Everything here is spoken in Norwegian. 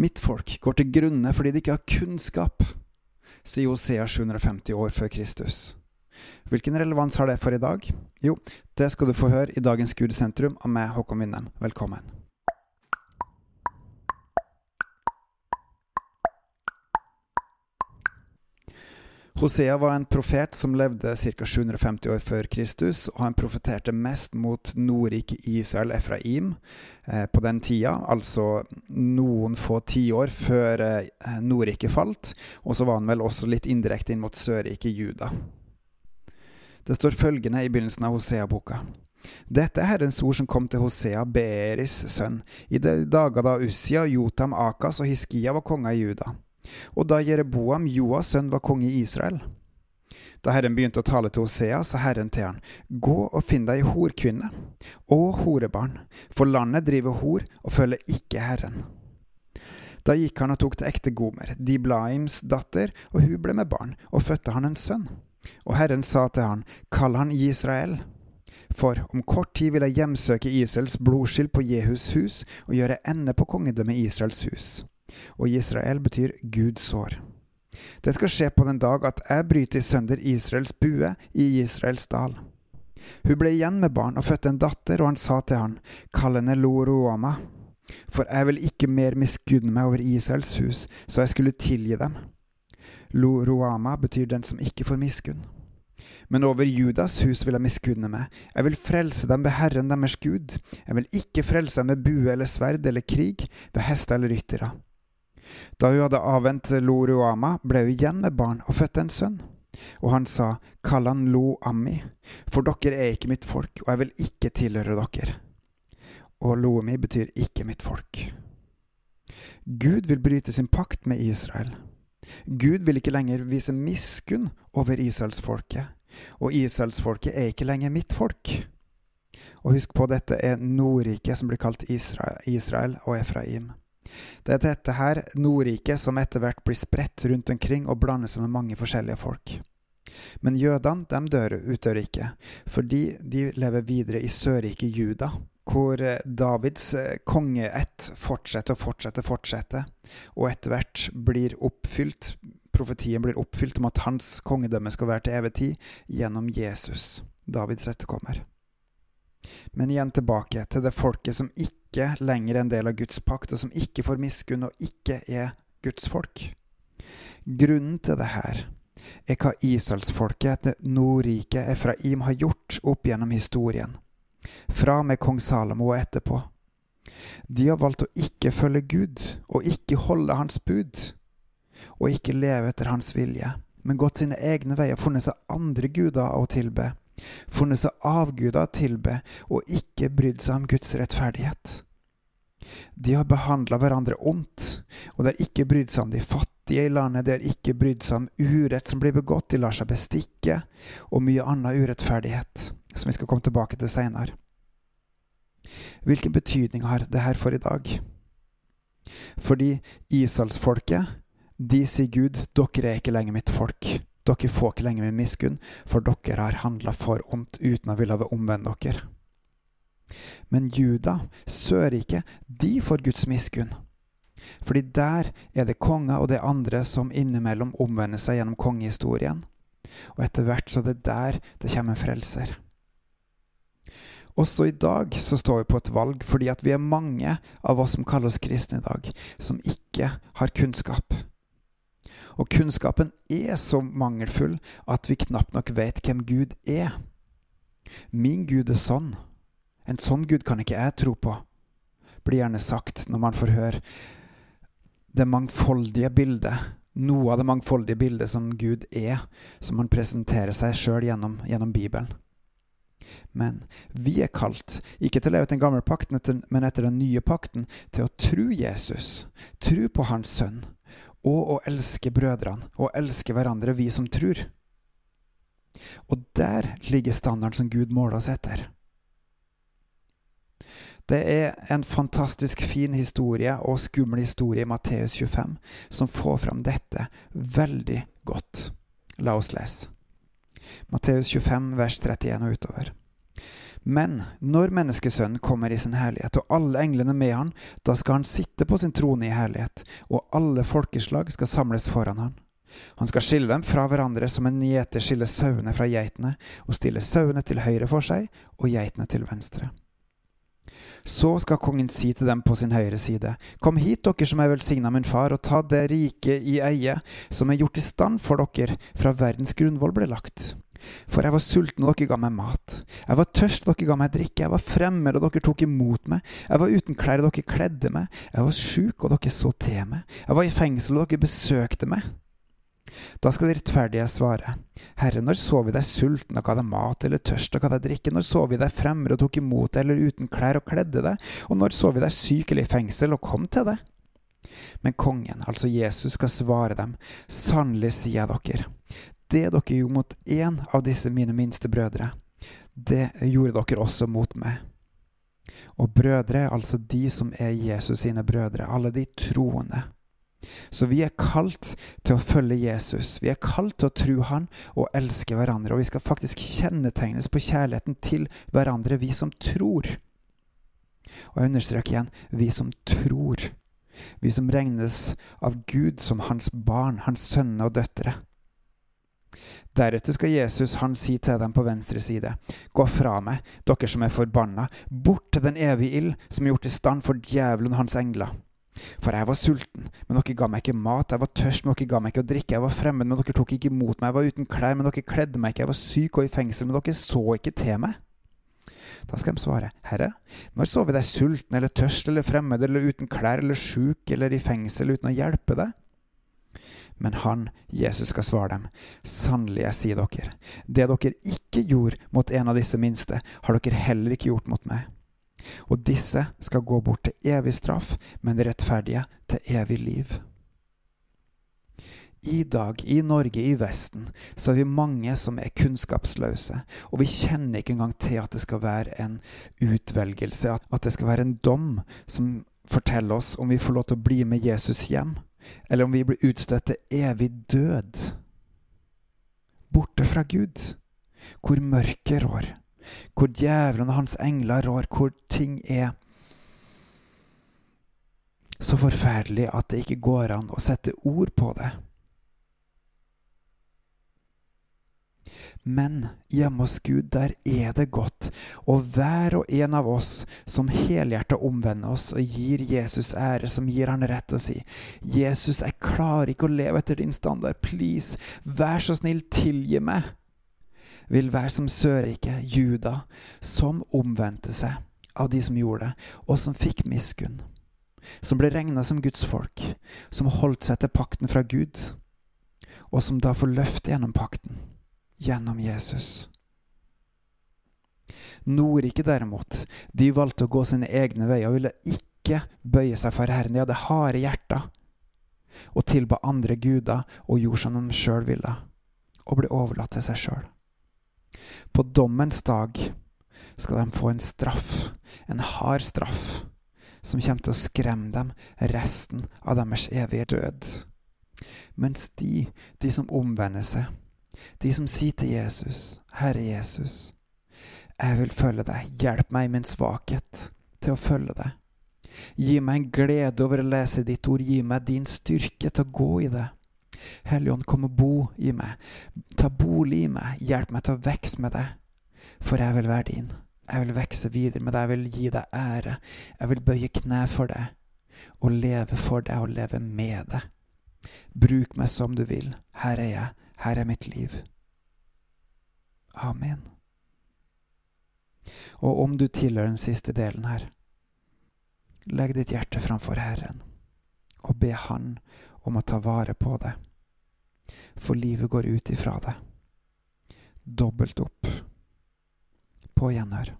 Mitt folk går til grunne fordi de ikke har kunnskap, sier Hosea 750 år før Kristus. Hvilken relevans har det for i dag? Jo, det skal du få høre i dagens Gud sentrum av meg, Håkon Winnem. Velkommen. Hosea var en profet som levde ca. 750 år før Kristus, og han profeterte mest mot Nordriket Israel Efraim eh, på den tida, altså noen få tiår før eh, Nordriket falt, og så var han vel også litt indirekte inn mot Sørriket Juda. Det står følgende i begynnelsen av Hosea-boka. Dette er Herrens ord som kom til Hosea, Beeris sønn, i de dager da Ussia, Jotam, Akas og Hiskia var konger i Juda og da Jereboam, Joas sønn, var konge i Israel. Da Herren begynte å tale til Hosea, sa Herren til han, Gå og finn deg horkvinne og horebarn, for landet driver hor og følger ikke Herren. Da gikk han og tok til ekte Gomer, Diblaims datter, og hun ble med barn, og fødte han en sønn. Og Herren sa til han, Kall han Israel. For om kort tid vil jeg hjemsøke Israels blodskyld på Jehus hus og gjøre ende på kongedømmet Israels hus og Israel betyr Guds sår. Det skal skje på den dag at jeg bryter sønder Israels bue i Israels dal. Hun ble igjen med barn og fødte en datter, og han sa til han, kall henne Loroama, for jeg vil ikke mer miskunne meg over Israels hus, så jeg skulle tilgi dem. Loroama betyr den som ikke får miskunn. Men over Judas hus vil jeg miskunne meg. Jeg vil frelse dem ved Herren deres Gud. Jeg vil ikke frelse dem med bue eller sverd eller krig, ved hester eller ryttere. Da hun hadde avvent Loruama, ble hun igjen med barn og fødte en sønn. Og han sa, Kall han Lo Ammi, for dere er ikke mitt folk, og jeg vil ikke tilhøre dere. Og Loomi betyr ikke mitt folk. Gud vil bryte sin pakt med Israel. Gud vil ikke lenger vise miskunn over israelsfolket, og israelsfolket er ikke lenger mitt folk. Og husk på, dette er Nordriket som blir kalt Israel og Efraim. Det er dette her Nordriket som etter hvert blir spredt rundt omkring og blander seg med mange forskjellige folk. Men jødene de dør, utdør ikke, fordi de lever videre i Sørriket Juda, hvor eh, Davids eh, kongeett fortsetter og fortsetter og fortsetter, og etter hvert blir oppfylt profetien blir oppfylt om at hans kongedømme skal være til evig tid gjennom Jesus, Davids etterkommer. Men igjen tilbake til det folket som ikke lenger er en del av Guds pakt, og som ikke får miskunn og ikke er Guds folk. Grunnen til det her er hva Israelsfolket, det nordrike Efraim, har gjort opp gjennom historien, fra med kong Salomo og etterpå. De har valgt å ikke følge Gud, og ikke holde Hans bud, og ikke leve etter Hans vilje, men gått sine egne veier, funnet seg andre guder å tilbe, funnet seg avguder å tilbe og ikke brydd seg om Guds rettferdighet. De har behandla hverandre ondt, og de har ikke brydd seg om de fattige i landet, de har ikke brydd seg om urett som blir begått, de lar seg bestikke, og mye annen urettferdighet, som vi skal komme tilbake til seinere. Hvilken betydning har det her for i dag? Fordi Israelsfolket, de sier Gud, dere er ikke lenger mitt folk. Dere får ikke lenger min miskunn, for dere har handla for ondt uten å ville omvende dere. Men Juda, Sørriket, de får Guds miskunn. Fordi der er det konger og det andre som innimellom omvender seg gjennom kongehistorien. Og etter hvert så er det der det kommer en frelser. Også i dag så står vi på et valg fordi at vi er mange av oss som kaller oss kristne i dag, som ikke har kunnskap. Og kunnskapen er så mangelfull at vi knapt nok vet hvem Gud er. Min Gud er sånn. En sånn Gud kan ikke jeg tro på, blir gjerne sagt når man får høre det mangfoldige bildet, noe av det mangfoldige bildet som Gud er, som han presenterer seg sjøl gjennom, gjennom Bibelen. Men vi er kalt, ikke til å leve etter den gamle pakten, men etter den nye pakten, til å tro Jesus, tro på Hans sønn, og å elske brødrene og elske hverandre, vi som tror. Og der ligger standarden som Gud måler oss etter. Det er en fantastisk fin historie og skummel historie i Matteus 25 som får fram dette veldig godt. La oss lese. Matteus 25, vers 31 og utover. Men når menneskesønnen kommer i sin herlighet, og alle englene med han, da skal han sitte på sin trone i herlighet, og alle folkeslag skal samles foran han. Han skal skille dem fra hverandre som en gjeter skiller sauene fra geitene, og stille sauene til høyre for seg og geitene til venstre. Så skal kongen si til dem på sin høyre side, Kom hit, dere som er velsigna min far, og ta det riket i eie, som er gjort i stand for dere fra verdens grunnvoll ble lagt. For jeg var sulten, og dere ga meg mat. Jeg var tørst, og dere ga meg drikke. Jeg var fremmed, og dere tok imot meg. Jeg var uten klær, og dere kledde meg. Jeg var sjuk, og dere så til meg. Jeg var i fengsel, og dere besøkte meg. Da skal de rettferdige svare, Herre, når så vi deg sulten og ga deg mat eller tørst og ga deg drikke, når så vi deg fremmed og tok imot deg eller uten klær og kledde deg, og når så vi deg syk eller i fengsel og kom til deg? Men kongen, altså Jesus, skal svare dem, sannelig sier jeg dere, det dere gjorde mot én av disse mine minste brødre, det gjorde dere også mot meg. Og brødre er altså de som er Jesus sine brødre, alle de troende. Så vi er kalt til å følge Jesus. Vi er kalt til å tro Han og elske hverandre. Og vi skal faktisk kjennetegnes på kjærligheten til hverandre, vi som tror. Og jeg understreker igjen vi som tror. Vi som regnes av Gud som hans barn, hans sønner og døtre. Deretter skal Jesus han si til dem på venstre side, Gå fra meg, dere som er forbanna, bort til den evige ild, som er gjort i stand for djevelen hans engler. For jeg var sulten, men dere ga meg ikke mat. Jeg var tørst, men dere ga meg ikke å drikke. Jeg var fremmed, men dere tok ikke imot meg. Jeg var uten klær, men dere kledde meg ikke. Jeg var syk og i fengsel, men dere så ikke til meg. Da skal de svare, Herre, når så vi deg sulten eller tørst eller fremmed eller uten klær eller sjuk eller i fengsel uten å hjelpe deg? Men han, Jesus, skal svare dem, sannelig, jeg sier dere, det dere ikke gjorde mot en av disse minste, har dere heller ikke gjort mot meg. Og disse skal gå bort til evig straff, men de rettferdige til evig liv. I dag, i Norge, i Vesten, så er vi mange som er kunnskapsløse. Og vi kjenner ikke engang til at det skal være en utvelgelse, at det skal være en dom som forteller oss om vi får lov til å bli med Jesus hjem, eller om vi blir utstøtt til evig død. Borte fra Gud, hvor mørket rår hvor djevelen og hans engler rår, hvor ting er så forferdelig at det ikke går an å sette ord på det. Men hjemme hos Gud, der er det godt, og hver og en av oss som helhjertet omvender oss og gir Jesus ære, som gir han rett å si, Jesus, jeg klarer ikke å leve etter din standard, please, vær så snill, tilgi meg. Vil være som Sørrike, Juda, som omvendte seg av de som gjorde det, og som fikk miskunn. Som ble regna som Guds folk, som holdt seg til pakten fra Gud, og som da får løft gjennom pakten, gjennom Jesus. Nordrike derimot, de valgte å gå sine egne veier og ville ikke bøye seg for Herren. De hadde harde hjerter og tilba andre guder og gjorde som de sjøl ville, og ble overlatt til seg sjøl. På dommens dag skal de få en straff, en hard straff, som kommer til å skremme dem resten av deres evige død. Mens de, de som omvender seg, de som sier til Jesus, Herre Jesus, jeg vil følge deg, hjelp meg i min svakhet til å følge deg. Gi meg en glede over å lese ditt ord, gi meg din styrke til å gå i det. Helligånd, kom og bo i meg. Ta bolig i meg. Hjelp meg til å vokse med deg, for jeg vil være din. Jeg vil vokse videre med deg, jeg vil gi deg ære. Jeg vil bøye kne for deg, og leve for deg og leve med deg. Bruk meg som du vil. Her er jeg. Her er mitt liv. Amen. Og om du tilhører den siste delen her, legg ditt hjerte framfor Herren, og be Han om å ta vare på det for livet går ut ifra det. Dobbelt opp. På gjenhør.